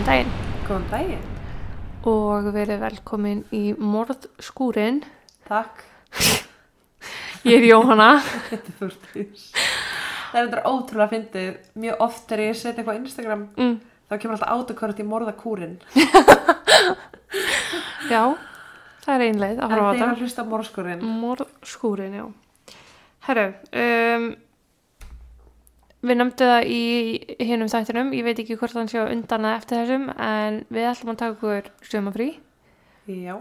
Góðan daginn Góðan daginn. og verið velkomin í morðskúrin. Takk. Ég er Jóhanna. Þetta er Þúrstís. Það er þetta ótrúlega fyndið. Mjög oft þegar ég setja eitthvað á Instagram, Mm. þá kemur alltaf autokorrekt í morðakúrin. Já, það er einleið að En horfa á þeir þetta. að hlusta morðskúrin. Morðskúrin, já. Herru, um, við nefndu það í hinum þættinum. Ég veit ekki hvort hann sé á undan eða eftir þessum, en við ætlum að taka okkur sömafrí. Já.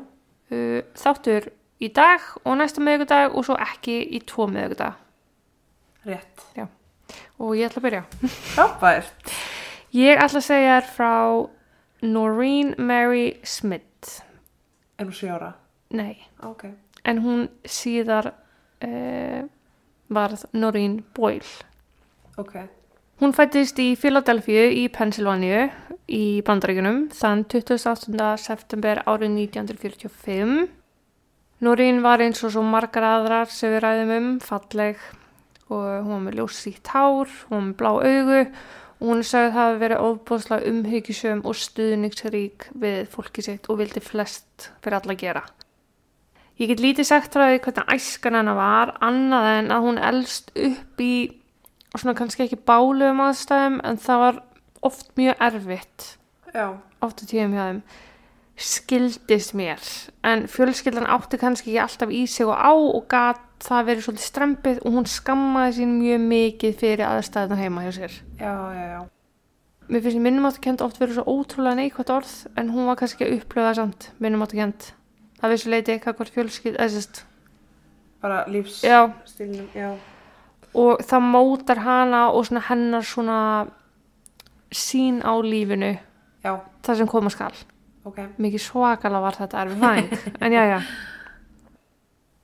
Uh, þáttur í dag og næsta miðvikudag og svo ekki í tvo miðvikudag. Rétt. Og ég ætla að byrja. Frábært. Ég ætla að segja þér frá Noreen Mary Smith. Er hún sjóra? Nei, Ok. en hún síðar uh, varð Noreen Boyle. Ok. Hún fættist í Philadelphia í Pennsylvania í Bandaríkunum þann 28. september árið 1945. Noreen var eins og svo margar aðrar sem við ræðum um, falleg og hún var með ljósíkt hár, hún var með blá augu og hún sagði það að vera ofbúðslega umhyggisum og stuðningsrík við fólki sitt og vildi flest fyrir alla að gera. Ég get lítið sagt frá því hvernig æskan hennar var, annað en að hún elst upp í og svona kannski ekki báluðum aðstæðum en það var oft mjög erfitt Já. oft á tíðum hjá þeim skildist mér en fjölskyldan átti kannski ekki alltaf í sig og á og gat það verið svolítið strempið og hún skammaði sín mjög mikið fyrir aðstæðuna heima hjá sér Já, já, já. mér finnst minnum áttu kent oft verið svo ótrúlega neikvægt orð en hún var kannski að upplöða samt minnum áttu kent að vissu leiti eitthvað hvort fjölskyld eða sérst, Bara lífsstílnum. já, Já. Og það mótar hana og svona hennar svona sín á lífinu Já. það sem koma skal Ok. mikið svakalega var þetta erfið fæðing en já já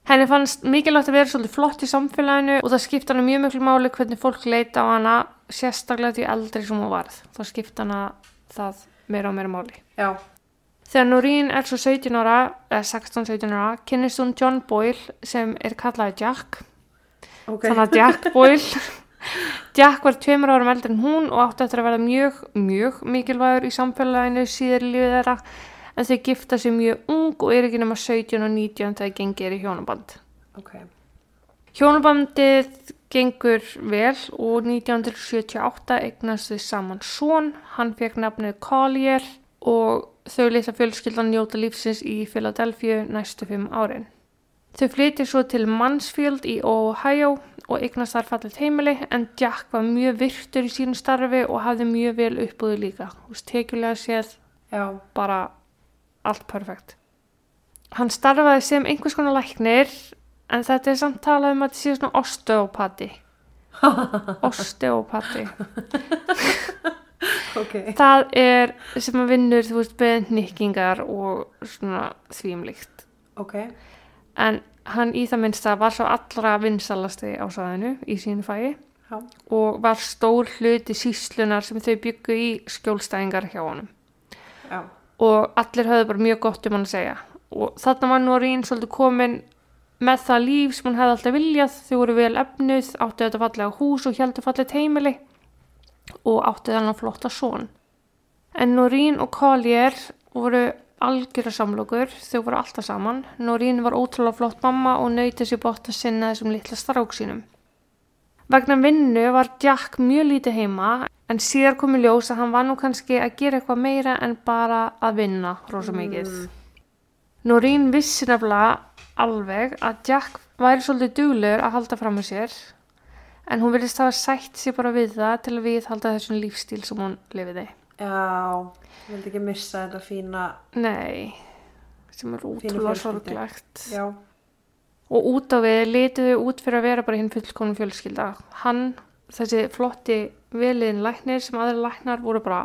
henni fannst mikilvægt að vera svolítið flott í samfélaginu og það skipta hana mjög miklu máli hvernig fólk leita á hana sérstaklega því eldri sem hún varð þá skipta hana það meira og meira máli Já. þegar Noreen er svo 17 ára eða 16-17 ára kynnist hún John Boyle sem er kallaði Jack Ok. þannig að Jack Boyle Jack var tveimur árum eldri en hún og átti eftir að verða mjög, mjög mikilvægur í samfélaginu síður í lífið þeirra en þau gifta sig mjög ung og er ekki nema 17 og 19 þegar gengir í hjónaband. Ok. Hjónabandið gengur vel og 1978 eignast þau saman son, hann fekk nafnið Collier og þau litla fjölskyldan njóta lífsins í Philadelphia næstu fimm árin. Þau flytja svo til Mansfield í Ohio og eignast þar fallit heimili en Jack var mjög virtur í sínu starfi og hafði mjög vel uppbúðu líka. Þú veist, tekjulega séð Já. bara allt perfekt. Hann starfaði sem einhvers konar læknir en þetta er samt talað um að þetta sé svona osteopati. osteopati. Ok. Það er sem að vinnur, þú veist, með nikkingar og svona þvíumlíkt. Ok. En hann í það minnsta var svo allra vinsalasti á saðinu í sínu fæi Já. og var stór hluti síslunar sem þau byggu í skjólstæðingar hjá honum. Já. og allir höfðu bara mjög gott um hann að segja og þarna var Norín svolítið komin með það líf sem hún hefði alltaf viljað þau voru vel efnuð, áttu þetta fallega hús og heldur fallega heimili og áttu þannig flotta son en Norín og Collier voru algjöra samlokur þau voru alltaf saman Norín var ótrúlega flott mamma og nautið sér bótt að sinna þessum litla strák sínum Vegna vinnu var Jack mjög lítið heima en síðar komi ljós að hann var nú kannski að gera eitthvað meira en bara að vinna rosa mikið. Noreen vissi nefnilega alveg að Jack væri svolítið duglegur að halda fram með sér en hún vilist hafa sætt sér bara við það til að við halda þessum lífstíl sem hún lifiði. Já. Ég vildi ekki missa þetta fína. Nei, sem er útrúlega sorglegt. Já. og út á við lituðu út fyrir að vera bara hinn fullkonum fjölskylda hann, þessi flotti veliðin læknir sem aðri læknar voru bara,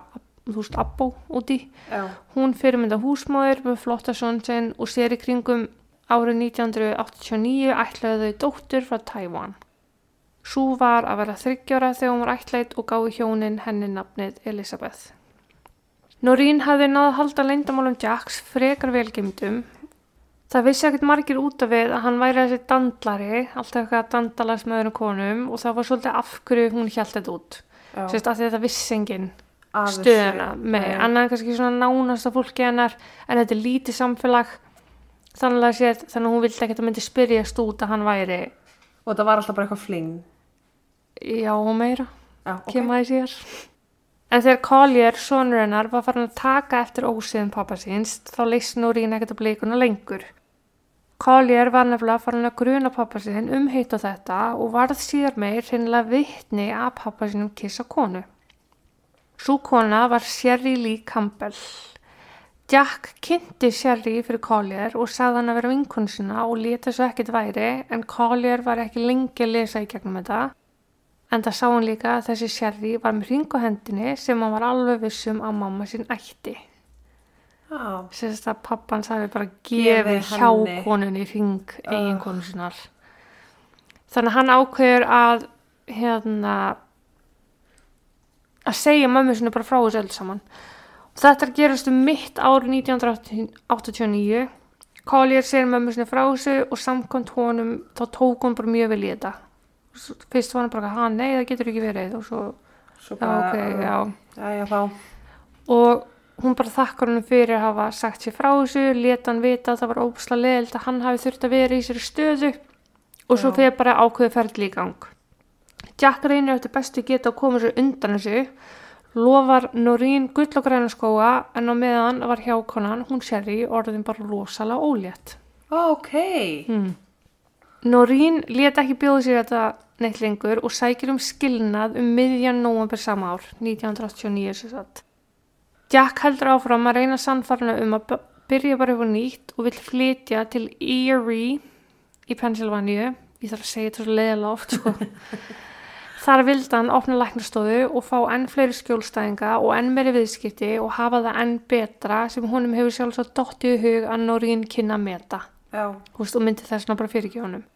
þú veist, abbó úti Já. hún fyrirmynda húsmáður með flotta son sinn og sér í kringum árið 1989 ætlaði þau dóttur frá Tævan Sú var að vera þryggjóra þegar hún var ætlaðið og gáði hjónin henni nafnið Elisabeth. Noreen hafði náða að halda leyndamálum Jacks frekar velgemdum Það vissi ekkert margir út af við að hann væri þessi dandlari, alltaf eitthvað að dandalast með öðrum konum og það var svolítið af hverju hún hjælt þetta út. Sérst að þetta vissi enginn stöðuna með, en kannski svona nánasta fólki hennar, en þetta er lítið samfélag. Þannig að séð, þannig að hún vildi ekkert að myndi spyrjast út að hann væri. Og það var alltaf bara eitthvað fling. já meira, Já, ok. kemur það í sér en þegar Collier, sonur hennar var farin að taka eftir ósiðum pappa síns þá leist Norín ekkert að bleikuna lengur Collier var nefnilega farin að gruna pappa sín um heit og þetta og varð síðar meir hreinlega vitni að pappa sínum kissa konu Sú kona var Sherry Lee Campbell. Jack kynnti Sherry fyrir Collier og sagði hann að vera vinkonu sína og leta svo ekkert væri en Collier var ekki lengi að lesa í gegnum þetta. En það sá hann líka að þessi Sherry var með ring á hendinni sem hann var alveg vissum að mamma sín ætti. Já, Sérst að pappan sagði bara Gefið hjá konunni ring Ugh. eiginkonu sínar. Þannig að hann ákveður að hérna að segja mömmu sinni bara frá þessu öll saman. Og þetta er gerast um mitt árið 1989. Collier segir mömmu sinni frá þessu og samkvæmt honum þá tók hún bara mjög vel í þetta. Fyrst var hann bara, ha, nei, það getur ekki verið og svo, svo já, bara, ok, já. Já, já, þá. Og hún bara þakkar hann fyrir að hafa sagt sér frá þessu, leta hann vita að það var óbúslega leðilt að hann hafi þurft að vera í sér stöðu og svo Já. fyrir bara ákveðu ferli í gang. Jack reynir eftir bestu geta að koma sér undan þessu, lofar Norín gull og græna skóa en á meðan var hjákonan, hún Sherry, orðin bara rosalega ólétt. Ok. Hmm. Norín let ekki bjóða sér þetta neitt lengur og sækir um skilnað um miðjan nóvember sama ár, 1989 sem sagt. Jack heldur áfram að reyna sannfarna um að byrja bara á nýtt og vill flytja til Erie í Pennsylvania. Ég þarf að segja þetta svo leiðilega oft, sko. Þar vildi hann opna læknastofu og fá enn fleiri skjólstæðinga og enn meiri viðskipti og hafa það enn betra sem honum hefur sjálfsagt dottið í hug að Norín kynna meta veist, og myndi þess vegna bara fyrirgefa honum.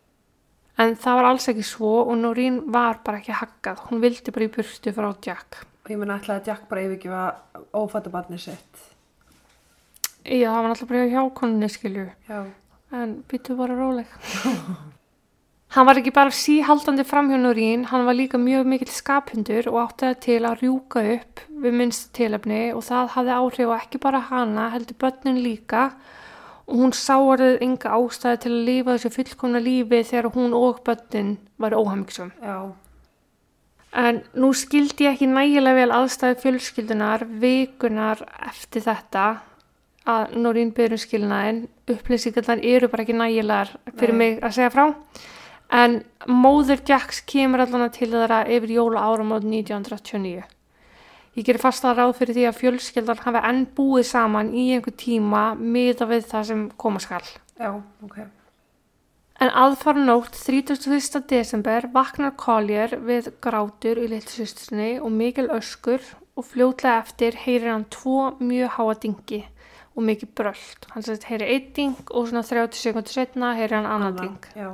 En það var alls ekki svo og Norín var bara ekki haggað. Hún vildi bara í burtu frá Jack. og ég menna ætlaði að Jack bara yfirgefa ófættabarni sitt. Já, það var alltaf bara hjá konunni, skilju. Já. En býttu bara róleg. hann var ekki bara síhaldandi fram hjá Norín, hann var líka mjög mikill skaphundur og átti það til að rjúka upp við minnst tilefni og það hafði áhrif á ekki bara hana, heldur börnin líka og hún sá orðið enga ástæði til að lifa þessu fullkomna lífi þegar hún og börnin var óhamingsum. Já. En nú skildi ég ekki nægilega vel aðstæði fjölskyldunar vikunar eftir þetta að Norín byrjum skilnaðin upplýsingarnar eru bara ekki nægilegar fyrir Nei. mig að segja frá en móður Jacks kemur allan til þeirra yfir jóla áramót 1989 Ég gerir fast að ráð fyrir því að fjölskyldan hafi enn búið saman í einhver tíma miða við það sem koma skall Já, ok. En aðfara nótt 31. desember vaknar Collier við grátur í litlusystinni og mikil öskur og fljótlega eftir heyrir hann tvo mjög háa dingi og mikið bröld. Hann sett heyri einn ding og svona 30 sekundur setna heyrir hann annan ding. Já.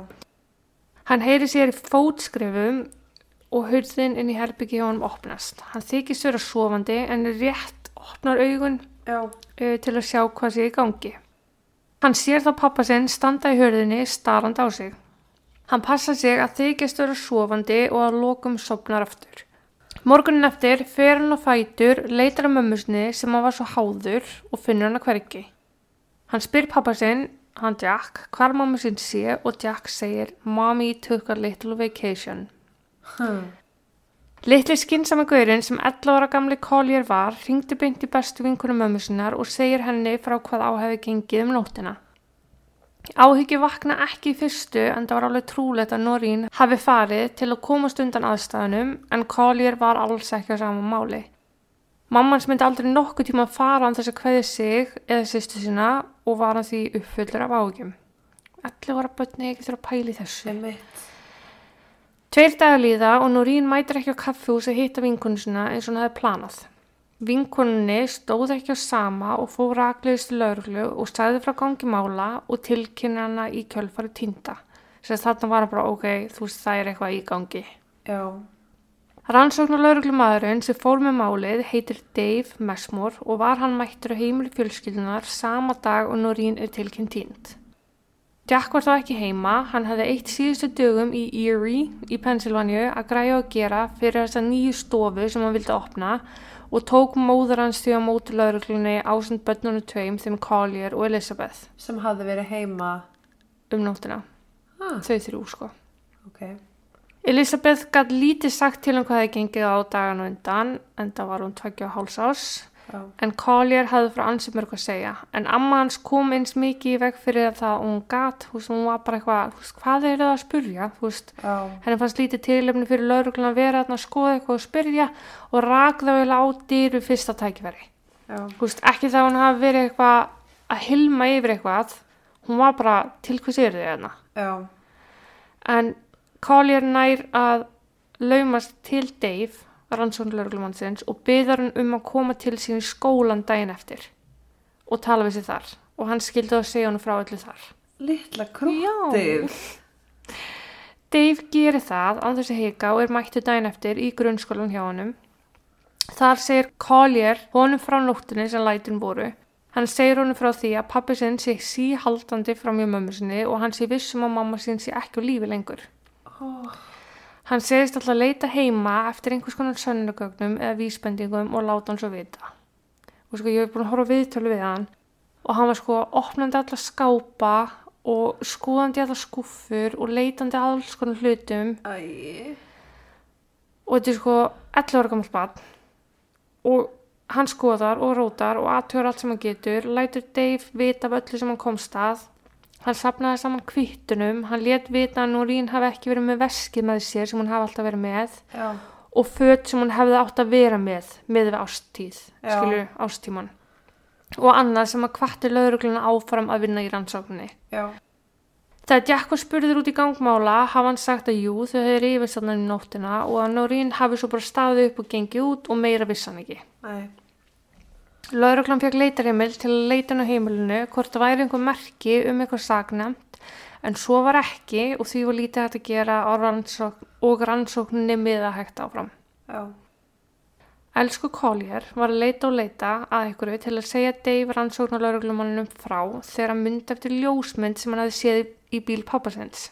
Hann heyri sér í fótskrifum og hurðin inn í herbyggi hjá honum opnast. Hann þykist vera sofandi en rétt opnar augun uh, til að sjá hvað sé í gangi. Hann sér þá pappa sinn standa í hörðinni starrand á sig. Hann passa sig að þykjast vera sofandi og að lokum sopnar aftur. Morgunin eftir fer hann á fætur, leitar að mömmu sinni sem hann var svo háður og finnur hann að hvergi. Hann spyr pappa sinn, hann Jack, hvar mamma sinn sé og Jack segir Mommy took a little vacation. Hm. Litli skynsama gaurinn sem 11 ára gamli Collier var ringdi beint í bestu vinkunum mömmu sinnar og segir henni frá hvað á hefði gengið um nóttina. Áhyggju vakna ekki í fyrstu en það var alveg trúlegt að Norín hafi farið til að komast undan aðstæðunum en Collier var alls ekki á sama máli. Mammans myndi aldrei nokkuð tíma að fara án þess að kveði sig eða sýstu sína og var hann því uppfullur af. Allir var að börni ekki þurfa að pæli þessu. Einmitt. Tveir dagar líða og Norín mætir ekki á kaffihús að hitta vinkonu sinna eins og hún hefði planað. Vinkonunni stóð ekki á sama og fór raklegist til lauruglu og sagði frá gangi mála og tilkynna hana í kjölfari týnda. Að þarna var hann bara, ok, þú veist það er eitthvað í gangi. Já. Rannsóknar lauruglumadurinn sem fór með málið heitir Dave Messmore og var hann mættur á heimili fjölskyldunar sama dag og Norín er tilkynnt týnd. Jack var þá ekki heima, hann hefði eitt síðustu dögum í Erie í Pennsylvania að græja og gera fyrir þessa nýju stofu sem hann vildi opna og tók móður hans því á móti lauruglunni ásend börnunum tveim þeim Collier og Elizabeth Sem hafði verið heima. um nóttina, Ah, þau þrjú sko. ok. Elizabeth gæti lítið sagt til um hvað það gengið á dagan og undan en það var hún tveggja og háls ás Já. en Collier hafði frá ansið mörg að segja. En amma hans kom eins mikið í veg fyrir það að hún gat, þú veist, hún var bara eitthvað hvað er það að spurja, henni fannst lítið tilefni fyrir lauruglun að vera að skoða eitthvað og spyrja og rak það vel á dýru fyrsta þú veist, ekki það hún hafi verið eitthvað að hilma yfir eitthvað hún var bara til hvers er þið hérna? En Collier nær að laumast til Dave rannsóknlauruglumannsins og byðar hann um að koma til sín í skólan daginn eftir og tala við sig þar. Og hann skildi að segja hann frá öllu þar. Littla krúttið. Dave gerir það án þess að hika og er mættu daginn eftir í grunnskólan hjá honum. Þar segir Collier honum frá nóttunni sem lætin voru. Hann segir honum frá því að pappi sinn sé síhaldandi frá mjög mömmu sinni og hann sé vissum að mamma sinn sé ekki á lífi lengur. Oh, Hann segist alltaf að leita heima eftir einhvers konar sönnugögnum eða vísbendingum og láta hann svo vita. Og sko ég hef búin að horfa viðtölu við hann og hann var sko opnandi alla skápa og skoðandi alla skúffur og leitandi alls konar hlutum æ. og þetta er sko 11 ára gammal barn og hann skoðar og rótar og aðtöður allt sem hann getur, lætur Dave vita af öllu sem hann komst að hann sapnaði saman kvittunum hann let vita að Norín hafi ekki verið með veskið með sér sem hún hafi alltaf verið með Já. og föt sem hún hefði átt að vera með með við ástíð, Já. skilur ástíman og annað sem að kvatti lögregluna áfram að vinna í rannsókninni Já. Þegar Jack var spurður út í gangmála hafa hann sagt að jú þau hefur yfir stannan í nóttina og að Norín hafi svo bara staðið upp og gengið út og meira vissan ekki. Æ. Lauruglan fekk leitarheimil til að á heimilinu hvort það væri einhver merki um eitthvað sagnemt en svo var ekki og því var lítið hægt að gera rannsókn og rannsókninni miða hægt áfram. Já. Elsku Collier var að leita og leita að einhverju til að segja Dave rannsóknarlauruglumanninum frá þegar hann myndi eftir ljósmynd sem hann hafði séð í bíl pappasins.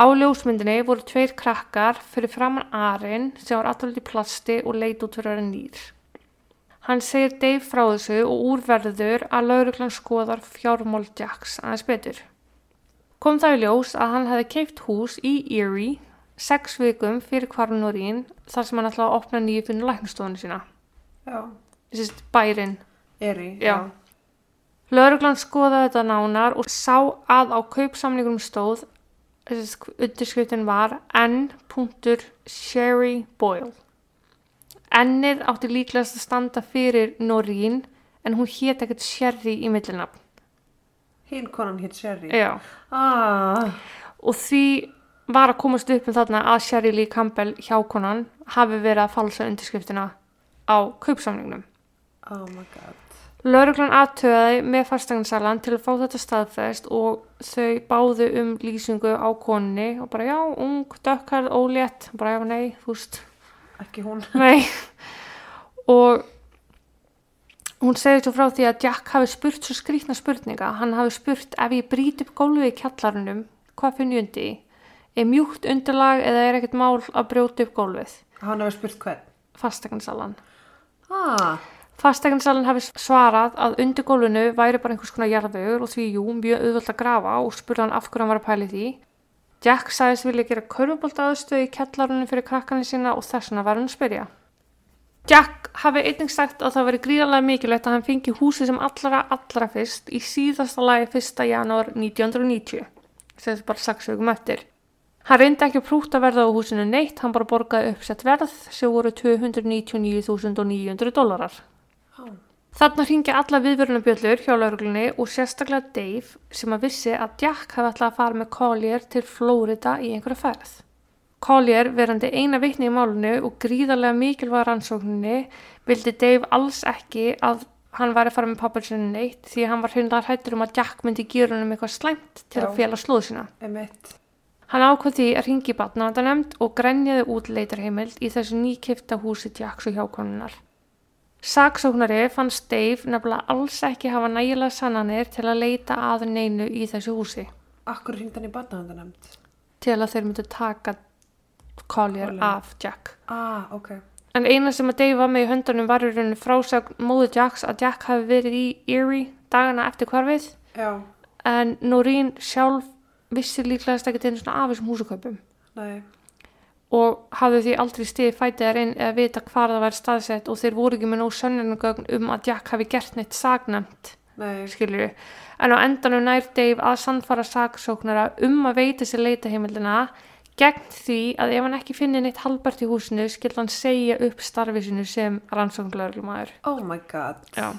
Á ljósmyndinni voru tveir krakkar fyrir framann Arin sem var alltaf í plasti og leit út fyrir að vera nýr. Hann segir Dave frá þessu og úrverður að lauruglan skoðar fjármál Jacks aðeins betur. Kom það í ljós að hann hefði keift hús í Erie sex vikum fyrir kvarun og rín þar sem hann ætlaði að opna nýju fyrir læknastofinu sína. Já. Þessi bærin. Eri. Já. Lauruglan skoðaði þetta nánar og sá að á kaupsamlingunum stóð, þessi undirskriftin var N. Sherry Boyle. Ennið átti líklegast að standa fyrir Norín en hún hét ekkert Sherry í millinafn. Hinn konan hitt Sherry. Já. Ah. Og því var að komast upp um þarna að Sherry Lee Campbell hjákonan hafi verið að falsa undirskriftina á kaupsamlingnum. Oh my god. Lauruglan aðtöði með fastegnsalan til að fá þetta staðfest og þau báðu um lýsingu á konunni og bara já, ung, dökkarð, ólétt, bara já, nei, þú veist, Ekki hún. nei. Og hún segir svo frá því að Jack hafi spurt svo skrýtna spurninga. Hann hafi spurt ef ég brýt upp gólfið í kjallarunum, hvað finn ég undi? Er mjúkt undirlag eða er ekkert mál að brjóta upp gólfið? Hann hefur spurt hvern. Fastegnsalan. Ah. Fastegnsalinn hefði svarað að undir gólfinu væri bara einhvers konar jarðvegur og því jú, mjög auðvöld að grafa og spurði hann af hverju hann var að pæli því. Jack sagðist vilja gera körfubolt aðstöð í kjallarunum fyrir krakkaninn sína og þess vegna var hann að spyrja. Jack hafi einnig sagt að það veri gríðarlega mikilvægt að hann fengi húsi sem allra, allra fyrst í síðasta lagi 1. janúar 1990. Þetta er bara 6 vikum eftir. Hann reyndi ekki að prúta verða á húsinu neitt, hann bara borgaði uppsett verð sem voru 299.900 dólarar. Oh. Þarna ringja alla viðvörunabjöllur hjá lauruglunni og sérstaklega Dave sem að vissi að Jack hafi ætlað að fara með Collier til Flórida í einhverja færð. Collier, verandi eina vitni í málunu og gríðarlega mikilvæga rannsókninni, vildi Dave alls ekki að hann væri að fara með pappasinu neitt því hann var hundar hættur um að Jack myndi gera hann um eitthvað slæmt til Já. að fjela slóð sína. Emitt. Hann ákvað því að ringi batnavandanemnd og grenjaði út leitarheimild í þessu nýkifta húsi Jacks og hjákonunar. Saksóknari fannst Dave nefnilega alls ekki hafa nægilega sannanir til að leita að neinu í þessu húsi. Akkur hringd hann í barnaðandanemnd? til að þeir myndu taka Collier af Jack. Ah, ok. En eina sem að Dave var með í höndunum var í rauninu frásögn móðu Jacks að Jack hafi verið í Erie dagana eftir hvarfið Já, en Noreen sjálf vissi líklegast ekki til svona af þessum húsaköpum nei. Og hafði því aldrei stiði fætið þær inn eða vita hvar það væri staðsett og þeir voru ekki með nóg sönnunagögn um að Jack hafi gert neitt sagnæmt Nei, skilur en á endanum nær Dave að sannfara saksóknara um að veita sér leita heimildina gegn því að ef hann ekki finni neitt halbært í húsinu skild hann segja upp starfi sinu sem rannsóknlaurlumæður oh my god. Já.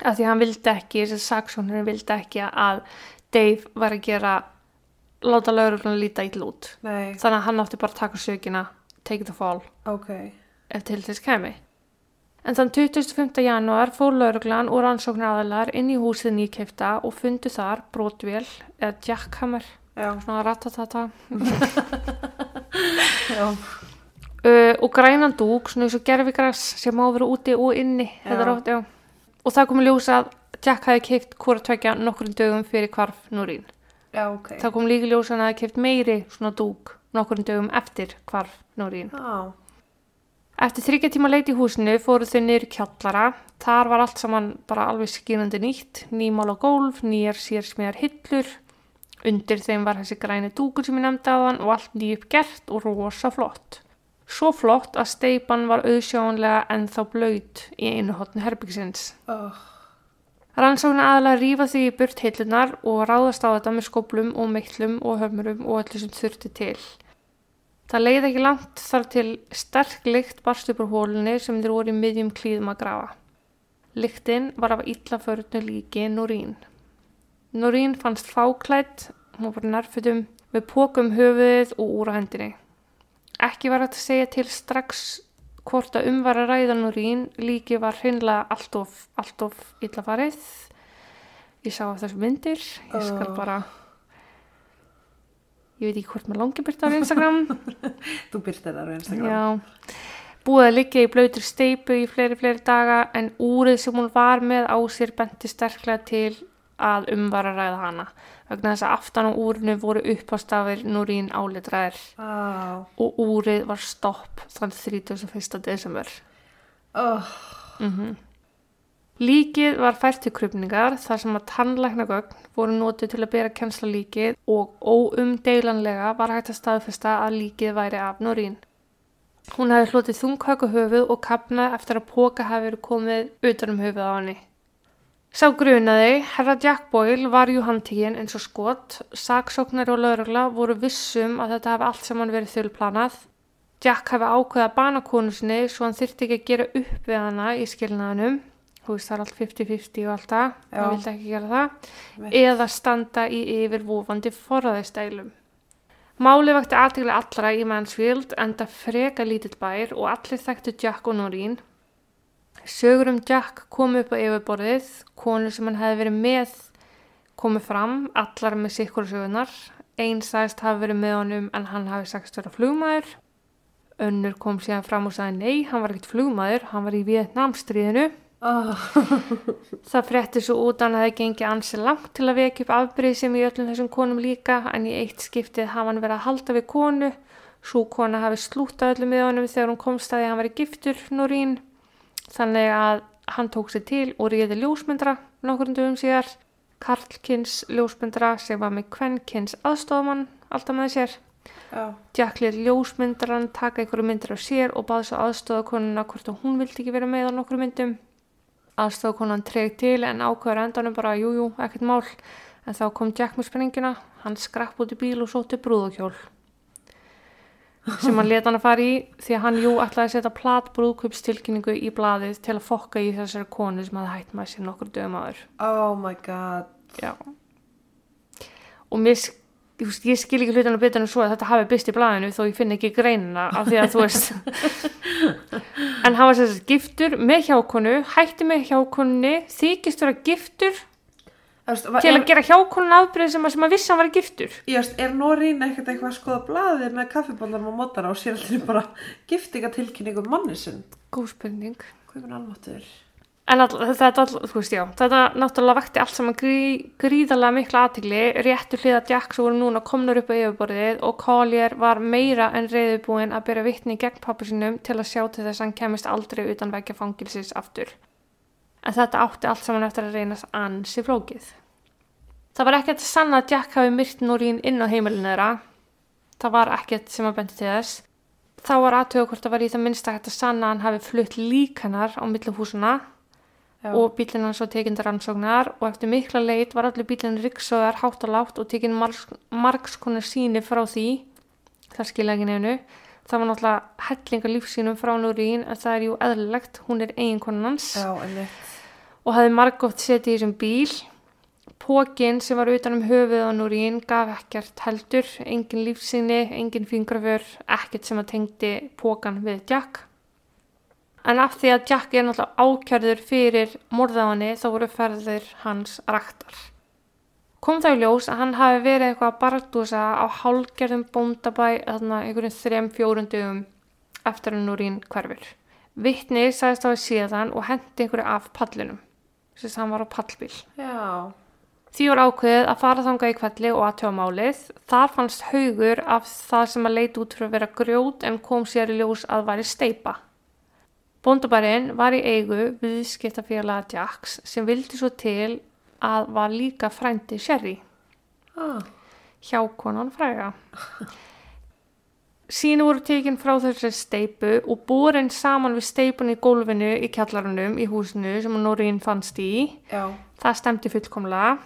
Af því hann vildi ekki, þessi saksóknari vildi ekki að Dave var að gera láta laurugluna líta ítl út Nei, þannig að hann átti bara að taka sökina take the fall ok. ef til þess kemi. En þann 25. janúar fór lauruglan og rannsóknar aðalar inn í húsið nýkefta og fundu þar brotvél eða jackhammer, Já, svona ratatata, uh, og grænan dúk, svona eins og gerfigras sem má vera úti og inni, já. Og það kom í ljós að Jack hafi keift hvora tvekja nokkrum dögum fyrir hvarf Núrín. Já, ok. Það kom líka ljós að hann hafi keift meiri svona dúk nokkrum dögum eftir hvarf Núrín. Já, Eftir þryggja tíma leit í húsinu fóru þau niður kjallara. Þar var allt saman bara alveg skýrandi nýtt, nýmál á gólf, nýjar sérsmíðar hillur. Undir þeim var þessi græni dúkur sem ég nefndi á hann og allt nýjup gert og rosa flott. Svo flott að steipan var auðsjónlega ennþá blöyt í einu hotni herbyggsins. oh, Rannsóknar aðalega rífa því í burt hillunar og ráðast á þetta með skoblum og meitlum og höfmurum og öllu sem þurfti til. Það leiði ekki langt þar til sterk lykt barst upp úr hólunni sem þeir voru í miðjum klíðum að grafa. Lyktin var af illa förnu líki Norín. Norín fannst fáklætt, hún var nærfutum, með pókum höfuðið og úr á hendinni. Ekki var hægt að segja til strax hvort að um var að ræða Norín, líki var hreinlega allt of, allt of illa farið. Ég sá þessu myndir, ég skal bara, ég veit ekki hvort maður langi byrta á Instagram. þú byrtir það á Instagram. Já, búið að liggja í blöytur steipu í fleiri, fleiri daga en úrið sem hún var með á sér benti sterklega til að um var að ræða hana. Vegna þess að aftan á úrinu voru uppástafir Núrín álitraðir Á, og úrið var stopp þann 31. desember. oh, Mm Líkið var fært til krupningar þar sem að tannlæknagögn voru notið til að bera kennsla líkið og óumdeilanlega var hægt að staðfesta að líkið væri af Norín. Hún hefði hlotið þunghöku höfuð og kapnað eftir að póka verið komið utan um höfuð á henni. Sá grunaði, herra Jack Boyle var jú handtíkin eins og skot, saksóknari og laurugla voru vissum að þetta hefði allt saman verið þulplanað. Jack hefði ákveða að bana konu sinni svo hann þyrfti ekki að gera upp við hana í skilnaðanum. Þú veist það er allt 50-50 og allt það, hann vildi ekki gera það. Veit. Eða standa í yfirvofandi forræðistælum. Máli vakti aðteglega allra í Mansfield enda freka lítill bær og allir þekktu Jack og Noreen. Sögur um Jack kom upp á yfirborðið, konur sem hann hefði verið með komið fram, allar með sikkur sögunar. Einn sagðist hafi verið með honum en hann hafi sagst vera flugmaður. Önnur kom síðan fram og sagði nei, hann var ekkert flugmaður, hann var í Vietnamstríðinu. oh, Það frétti svo út að hann hefði gengið ansi langt til að vekja upp afbrið sem í öllum þessum konum líka en í eitt skiptið hafa hann verið að halda við konu. Svo kona hafi slútað öllum við honum þegar hún komst að því að hann var giftur, Norín. Þannig að hann tók sér til og ríði ljósmyndra nokkurn dögum síðar. Karlkins ljósmyndra sem var með kvennkins aðstofamann alltaf með sér. já, Jack lét ljósmyndaran taka einhverju myndir af sér og baði svo aðstofa konuna hvort að hún vildi ekki vera með á nokkru myndum. Aðstofa konan treyg til en ákveður endanum bara jújú, jú, ekkert mál. En þá kom Jack með sprengina, hann skrapp út í bíl og sótti brúðokjól. Sem hann leta hann að fara í því að hann jú ætlaði að setja plat brúðkupstilkynningu í blaðið til að fokka í þessari konu sem hafði hætt með sér nokkur dögum aður. oh my god. Já. Og mér, ég, skil ekki hlutan að betur en svo að þetta hafi byrst í blæðinu þó ég finn ekki greinina af því að þú veist. en hann var sér giftur með hjákonu, hætti með hjákonunni, þykist vera giftur veist, til að er- gera hjákonun afbrið sem sem að hann var giftur. Veist, er Norín ekkert eitthvað að skoða blaðið með kaffibóllar og mótara og sér allir bara giftingatilkynningu manni sinn? Góð spurning. En all, þetta, all, veist, já, þetta náttúrulega vakti allt saman grí, gríðarlega mikla aðtigli, réttu hliða Jacks voru núna komnur upp á yfirborðið og Collier var meira en reyðubúin að byrja vitni gegn pappa sinum til að sjá til þess að hann kemist aldrei utan vekja fangilsis aftur. En þetta átti allt saman eftir að reynast ansi flókið. Það var ekkert að sanna að Jack hafi myrt Norín inn á heimilinu þeirra. Það var ekkert sem að bendi til þess. Þá var aðtöðu hvort það var í það minnsta hægt að sanna að hann hafi flutt líkanar á millu húsuna Já. og bílinn hans var tekinn til rannsóknar og eftir mikla leit var allir bílinn riksaðar hátt og látt og tekinn margs, konar síni frá því það skilja ekki nefnu það var náttúrulega hellinga lífsínum frá Núrín en það er jú eðlilegt, hún er eiginkonan hans Já, einmitt. Og hafði margótt setið í þessum bíl Pókin sem var utan um höfuð á Núrín gaf ekkert heldur, engin lífsýni, engin fingraför, ekkert sem að tengdi pókan við Jack. En af því að Jack er náttúrulega ákjörður fyrir morðaðanni þá voru ferðir hans raktar. Kom það í ljós að hann hafi verið eitthvað að barndúsa á hálgerðum bóndabæ þarna einhverjum þrem fjórundugum eftir að Núrín hverfur. Vittni sagðist á að síðan og hendi einhverju af pallinum. Þess að hann var á pallbíl. Já. Því var ákveðið að fara þangað í kvelli og aðtjóða málið. Þar fannst haugur af það sem að leita út fyrir að vera grjót en kom sér í ljós að væri steipa. Bóndabærin var í eigu viðskiptafélaga Jacks sem vildi svo til að var líka frændi Sherry Ah, hjá konan fræga. Sínu voru tekin frá þessari steipu og borin saman við steipun í gólfinu í kjallarunum í húsinu sem Norín fannst í. já. Það stemdi fullkomlega.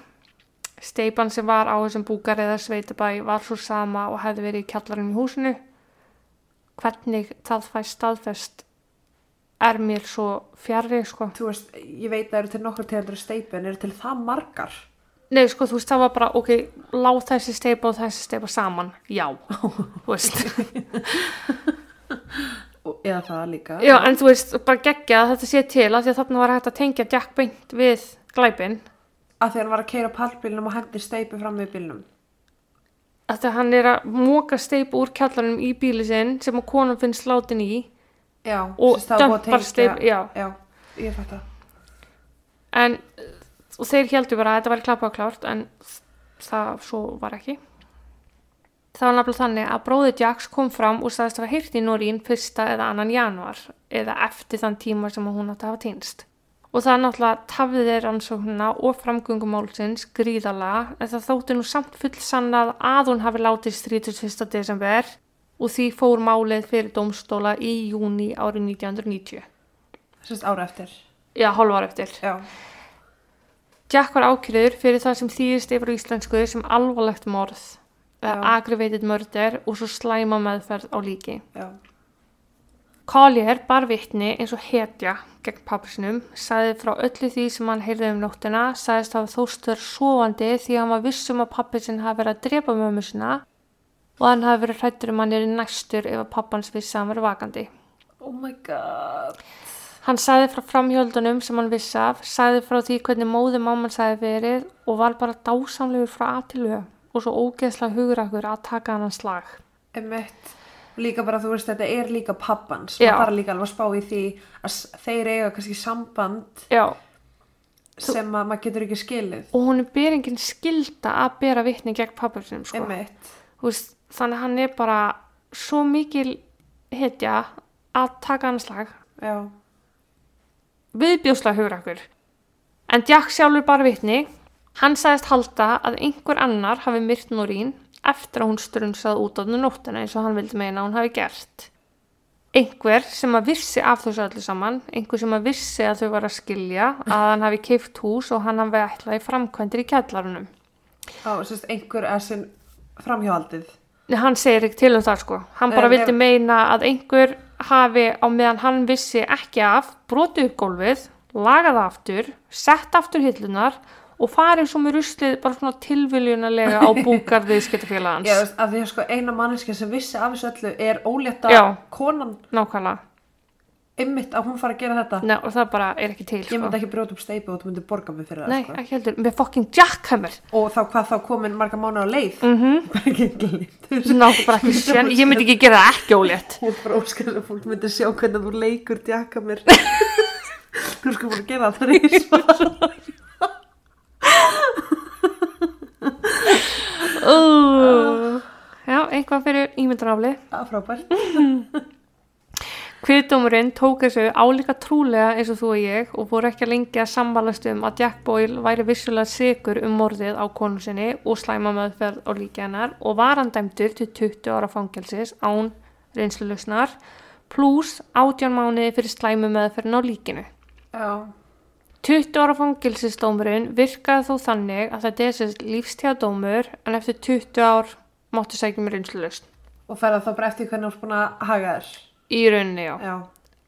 Steipan sem var á þessum búkar eða sveitabæ var svo sama og hefði verið í kjallarinn í húsinu. Hvernig það fæ staðfest er mér svo fjarrri, sko. Þú veist, ég veit að það eru til nokkur tegundur steipu en eru til það margar. Nei, sko, þú veist, það var bara, ok, láð þessi steipa og þessi steipa saman. Já, þú veist. Eða það líka. Já, en þú veist, bara geggja að þetta sé til að því að þarna var hægt að tengja Jack beint við glæpin. Að því hann var að keira pallbílnum og hendi steipu fram við bílnum. Þetta hann er að móka steipu úr kjallarinn í bíli sinn sem að konan finnst látin í. Já. Og að dömpar steypu, já. Já, ég fætt það. en og þeir heldur bara að þetta væri klappa og klárt en það svo var ekki það var nefnilega þannig að bróði Jacks kom fram og sagðist að hafa heyrt í Norín fyrsta eða annan januar eða eftir þann tíma sem hún átti að hafa týnst og það náttúrulega tafði þeir rannsóknina og framgöngumálsins gríðalega en það þótti nú samt full sannað að hún hafi látist 31. desember og því fór málið fyrir dómstóla í júni árið 1990 Sérst ára eftir. já, hálfar eftir Já. Jack var ákyrður fyrir það sem þýðist yfir íslensku sem alvarlegt morð Já. aggravated murder og svo slæma meðferð á líki. Já. Collier bar vitni eins og hetja gegn pappisinum, sagði frá öllu því sem hann heyrði um nóttina, sagðist hafa þóstur sofandi því hann var vissum að pappisinn hafi verið að drepa mömmu sinna og hann hafi verið hrættur um hann er næstur ef að pappans vissi að hann verið vakandi. Oh my god. Hann sagði frá framhjöldunum sem hann vissi af, sagði frá því hvernig móði mamman sagði verið og var bara dásamlegur frá aðtilu og svo ógeðslega hugrakur að taka hann slag. Emmett. Líka bara, þú veist, þetta er líka pappans. Það bara líka alveg að spá í því að þeir eiga kannski samband Já, sem að maður getur ekki skilið. og hún er byrjengin skilda að bera vitni gegn pappasinum, sko. Emmett. Þú þannig hann er bara svo mikil hetja að taka hann slag, Já. Viðbjóslega hugrakur. En Jack sjálfur bara vitni, hann sagðist halda að einhver annar hafi myrt Norín eftir að hún strunsað út á þennu nóttina eins og hann vildi meina að hún hafi gert. Einhver sem að vissi af þessu öllu saman, einhver sem að vissi að þau var að skilja, að hann hafi keift hús og hann hafi ætlað í framkvæmdir í kjallarunum. Þá, sérst, einhver er sinn framhjáhaldið. Nei, hann segir ekki til um það sko. Hann bara vildi meina að einhver hafi á meðan hann vissi ekki af, brotið upp gólfið, lagað það aftur, sett aftur hillunar og farið svo með ruslið bara svona tilviljunalega á búkar viðskiptafélagans. Já, af því að sko eina manneski sem vissi af þessu öllu er ólétta Já. konan Nákvæmlega. Ymmit að hún fara að gera þetta. Nei, og það bara er ekki til Ég sko. myndi ekki brjóta upp steipu og þú myndi borga mig fyrir Nei, það, sko. ekki heldur. Með fucking jackhammer. Og þá hvað þá komin marga mánu á leið. Mm -hmm. Bara ekki glýtt. Ná, bara ekki sén. Ég myndi ekki gera það ekki ólétt. Hún bara óskar að fólk myndi sjá hvernig þú leikur djaka mér. Þú sko að gera það þrísvar. uh. Já, eitthvað fyrir ímyndanafli Það er frábært. Kviðdómurinn tók þessu álíka trúlega eins og þú og ég og voru ekki lengi að samvalast um að Jack Boyle væri vissulega sigur um morðið á konu sinni og slæma meðferð á líki hennar og var hann dæmdur til 20 ára fangelsis án reynslulusnar pluss 18 mánuði fyrir slæmu meðferðin á líkinu. Já. 20 ára fangelsisdómurinn virkaði þó þannig að þetta er þessi lífstíðadómur en eftir 20 ár máttu sækja með reynslulust. Og ferða þá bara eftir hvernig þú ert búin að haga þér. Í rauninni, já. Já.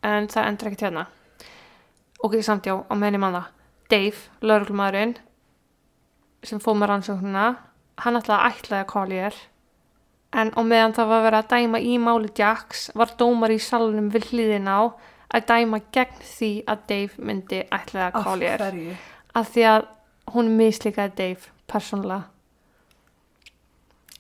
En það endur ekkert hérna. Ok, samt já, á meðan ég manna. Dave, lauruglumæðurinn, sem fóð með rannsóknuna, hann ætlaði að ætlaði að Collier. En á meðan það var verið að dæma í máli Jacks, var dómar í salunum við hliðin á að dæma gegn því að Dave myndi ætlaði að Af Collier. hverju? Af því að hún mislíkaði Dave, persónulega.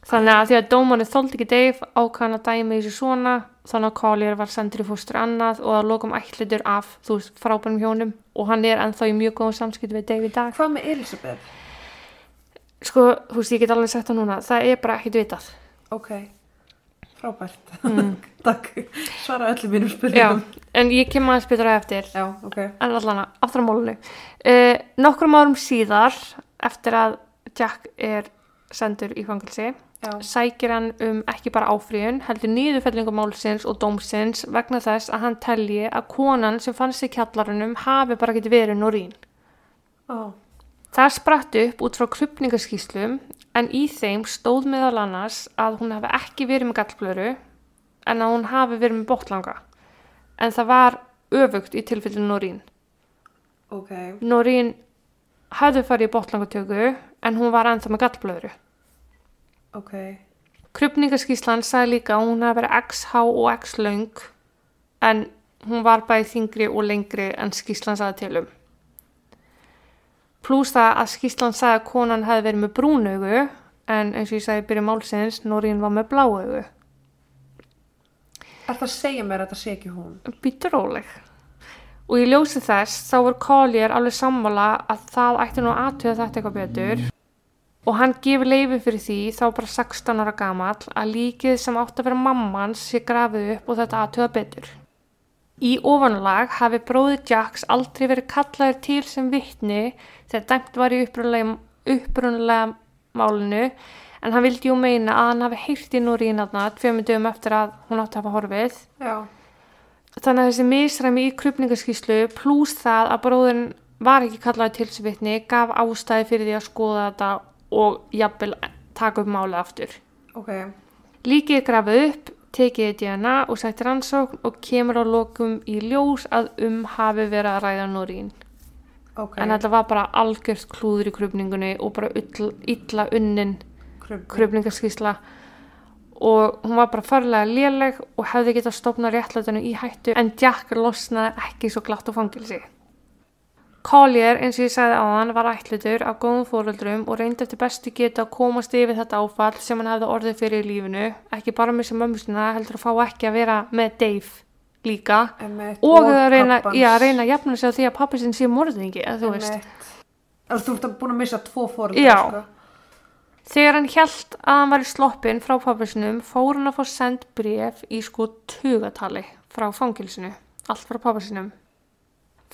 Þannig að því að dómarni þóldi ekki Dave ákvæðan að dæma í þessu svona þannig að Collier var sendur í fóstur annað og að lokum ætlitur af þú veist frábænum hjónum og hann er ennþá í mjög góðum samskipt við Dave í dag. Hvað með Elisabeth? Sko, þú veist, ég get alveg sagt það núna, það er bara ekkit vitað. Ok. Frábært. Takk. Svara öllum mínum Já, spurningum. en ég kem aðeins betra eftir. Já, ok. en allan að aftur á málunni uh, nokkrum árum síðar eftir að Jack er sendur í fangilsi Já. sækir hann um ekki bara áfríun heldur nýðufellingu málsins og dómsins vegna þess að hann telji að konan sem fannst í kjallarunum hafi bara getið verið Norín Ó. það spratt upp út frá krupningaskíslum en í þeim stóð meðal annars að hún hafi ekki verið með gallblöru en að hún hafi verið með bótlanga en það var öfugt í tilfellinu Norín Ok. Norín hafði farið í botlangatöku en hún var ennþá með gallblöðru. Ok. Krupningaskíslan sagði líka að hún hafi verið XH og X löng en hún var bæði þingri og lengri en skíslan sagði til um. Plús það að skíslan sagði að konan hafi verið með brúnaugu en eins og ég sagði byrju málsins, Norín var með bláaugu. Er það að segja mér að þetta sé ekki hún? Býtur róleg. Og í ljósi þess þá var Collier alveg sammála að það ætti nú aðtöða þetta eitthvað betur og hann gefur leifi fyrir því þá bara 16 ára gamall að líkið sem átti að vera mammans sé grafið upp og þetta aðtöða betur. Í ofanlag hafi bróði Jacks aldrei verið kallaður til sem vittni þegar dæmt var í upprunalega málinu en hann vildi jú meina að hann hafi heyrt í Núrín aðna tveimur dögum eftir að hún átti að hafa horfið Já. þannig að þessi misræmi í krupningaskíslu pluss það að bróðin var ekki kallaði til þessu vitni gaf ástæði fyrir því að skoða þetta og jafnvel taka upp málið aftur. Ok. Líkið grafið upp, tekið DNA og sætti rannsókn og kemur á lokum í ljós að um hafi verið að ræða Norín. Ok. En þetta var bara algjört klúður í krupningunni og bara illa, unnin Krupning. krupningaskísla og hún var bara farlega léleg og hefði getað stopnað réttlætinu í hættu en Jack losnaði ekki svo glatt á fangilsi. Collier, eins og ég sagði á hann, var ætlutur af góðum fóröldrum og reyndi eftir bestu geta að komast yfir þetta áfall sem hann hefði orðið fyrir í lífinu, ekki bara með sem mömmusina heldur að fá ekki að vera með Dave líka og að reyna, já, reyna að jafna sig á því að pappi sinn sé morðingi, eða þú veist. Þú ert búin að missa tvo fóröldra, Já. sko. Þegar hann hjælt að hann var í sloppin frá pappasinum fór hann að fá send bref í sko tugatali frá fangilsinu, allt frá pappasinum.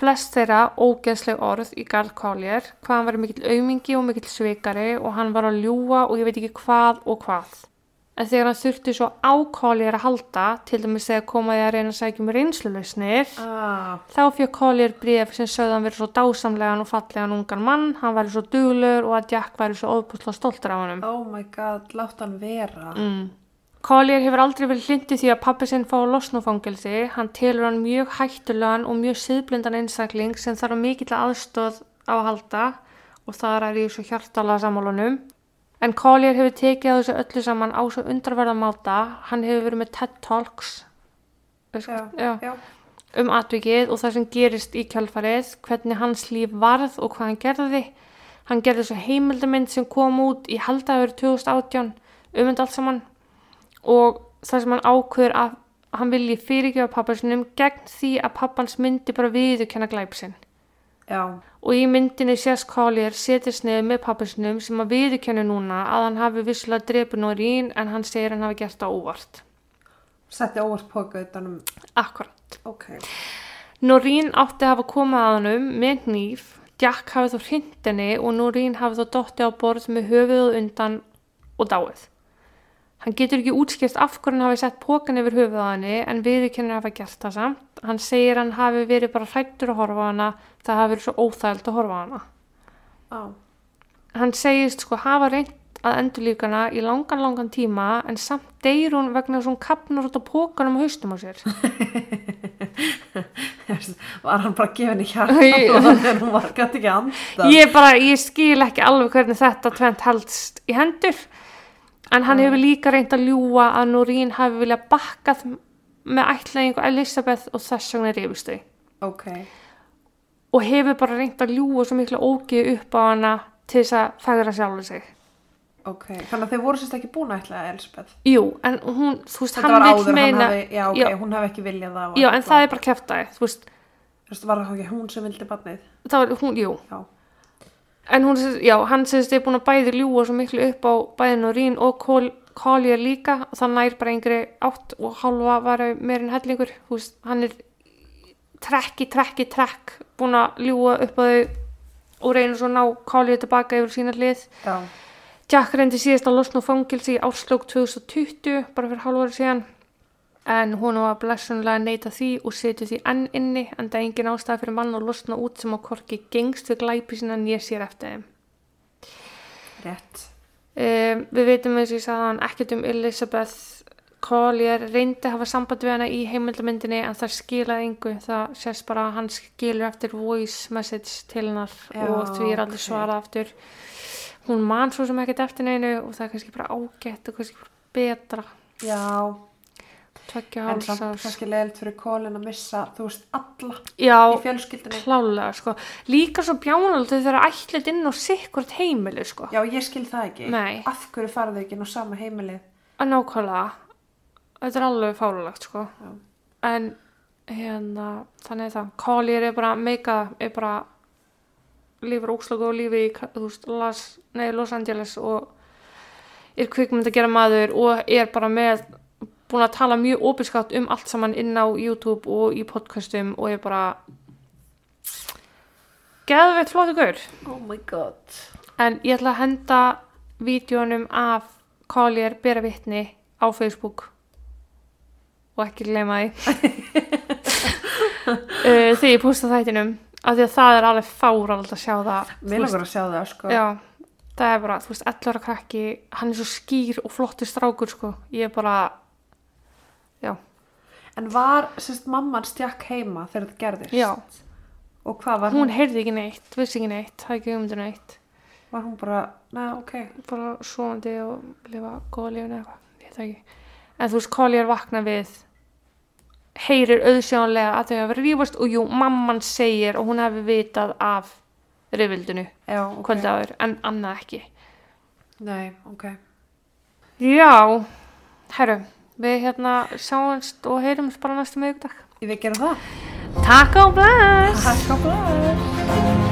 Flest þeirra ógeðsleg orð í Garð Collier, hvað hann var mikill aumingi og mikill svikari og hann var að ljúa og ég veit ekki hvað og hvað. En þegar hann þurfti svo á Collier að halda, til dæmis þegar komaði að reyna að sækja um reynslulausnir, Ah, Þá fjög Collier bref sem sögði hann verið svo dásamlegan og fallegan ungan mann, hann væri svo duglur og að Jack væri svo óbúslega stoltur af honum. oh my god, látt hann vera. Mm. Collier hefur aldrei verið hlindið því að pappi sinn fá losnufangelsi, hann telur hann mjög hættulegan og mjög siðblindan einstakling sem þarf mikill aðstóð á að halda og þar er ég svo hjartalega sammálunum. En Collier hefur tekið á þessu öllu saman á svo undarverða máta, hann hefur verið með TED Talks Já, Já. já. um atvikið og það sem gerist í kjálfarið, hvernig hans líf varð og hvað hann gerði. Hann gerði svo heimildamind sem kom út í haldaður 2018 um þetta allt saman og það sem hann ákveður að hann vilji fyrirgefa pappa sinum gegn því að pappans myndi bara viðurkenna glæpsinn. Já, og í myndinni sést Collier setjast niður með pappisnum sem að viðurkennu núna að hann hafi vissulega drepið Noreen en hann segir hann hafi gert það óvart. setti óvart póka utanum, Akkurat. ok. Noreen átti að hafa komið að honum með hníf, Jack hafi þó hrind henni og Noreen hafi þó dotti á borð með höfuð undan og dáið. Hann getur ekki útskipt af hvernig hann hafi sett pókan yfir höfuð á henni en viðurkennir hafa gert það samt. Hann segir hann hafi verið bara hrættur að horfa á hana, það hafi verið svo óþægild að horfa á hana. Á, Hann segist sko hafa reynt að endurlíkana í langan, langan tíma en samt deyr hún vegna hún kapnar út á pókanum á haustum á sér. var hann bara gefin í hjarta og þannig að hún var gæti ekki að anda. Ég bara, ég skil ekki alveg hvernig þetta tvent haldst í hendur en hann hefur líka reynt að ljúga að Noreen hafi viljað bakkað með ætlaðingu Elisabeth og þess vegna reyfist þau Ok, og hefur bara reynt að ljúga svo miklu ógið upp á hana til þess að fegra sjálfur sig ok. Þannig að þeir voru sérst ekki búin að ætla Elisabeth. Jú, en hún, þú veist, hann áður, vil meina hann hafi, já, ok, Já. hún hafi ekki viljað það. Já, en það er bara kæftæði, þú veist, Þú veist, var það ekki hún sem vildi barnið? það var hún, jú Já, en hún, já, hann segist er búin að bæði ljúga svo miklu upp á bæði Noreen og Col Collier líka. Og það nær bara yngri átt og hálfa var meirinn hellingur. Þú veist, hann er trekki, trekki, trekk búin að ljúga upp á þau og reynir svo að ná Collier tilbaka yfir sína hlið. Já, Jack reyndi síðast að losna fangilsi í árslók 2020 bara fyrir hálf ári síðan en hún var blessunlega að neyta því og setja því enn inni en það er engin ástæða fyrir mann að losna út sem á korki gengst við glæpi sinna nýja sér eftir þeim. rétt. Um, við veitum eins og ég sagði hann ekkert um Elizabeth Collier reyndi að hafa samband við hana í heimildamyndinni en það skilaði yngu það sést bara að hann skilur eftir voice message til hennar Já, og því er aldrei ok. svarað aftur hún man svo sem ekkert eftir neinu og það er kannski bara ágætt og kannski bara betra Já, en samt kannski leiðilt fyrir Colin að missa, þú veist, alla já, í fjölskyldinni. klálega sko líka svo bjánald þau þeirra ætlit inn á sikkurt heimili sko Já, ég skil það ekki. Nei. Af hverju farðu ekki inn á sama heimilið? að nákvæmlega þetta er alveg fárulegt sko en hérna þannig það, Collier er bara meika er bara lífur óslöku og lífi í þú veist, Las, nei, Los Angeles og er kvikmynd að gera maður og er bara með búin að tala mjög opinskátt um allt saman inn á YouTube og í podcastum og er bara geðveitt flottu gaur. Oh my god. En ég ætla að henda vídjónum af Collier bera vitni á Facebook. Og ekki gleyma því. Uh, þegar ég posta þættinum. Af því að það er alveg fárald að sjá það Mér langar að sjá það, sko. Já, það er bara, þú veist, 11 ára krakki hann er svo skýr og flottur strákur sko, ég er bara já, En var, sérst, mamman stjakk heima þegar þetta gerðist? já Og hvað var hún heyrði ekki neitt, vissi ekki neitt það ekki um neitt, Var hún bara, neða, ok. bara svoandi og lifa góða lífni eitthvað, ég veit ekki en þú veist, Collier vakna við heyrir auðsjónlega að þau hafa rífast og jú, mamman segir og hún hefði vitað af rifildinu Já, ok. kvöldi áður, en annað ekki Nei, ok. Já, herru, við hérna sjáumst og heyrumst bara næstu miðugdag. Við gerum það. Takk á bless! Takk á blöð.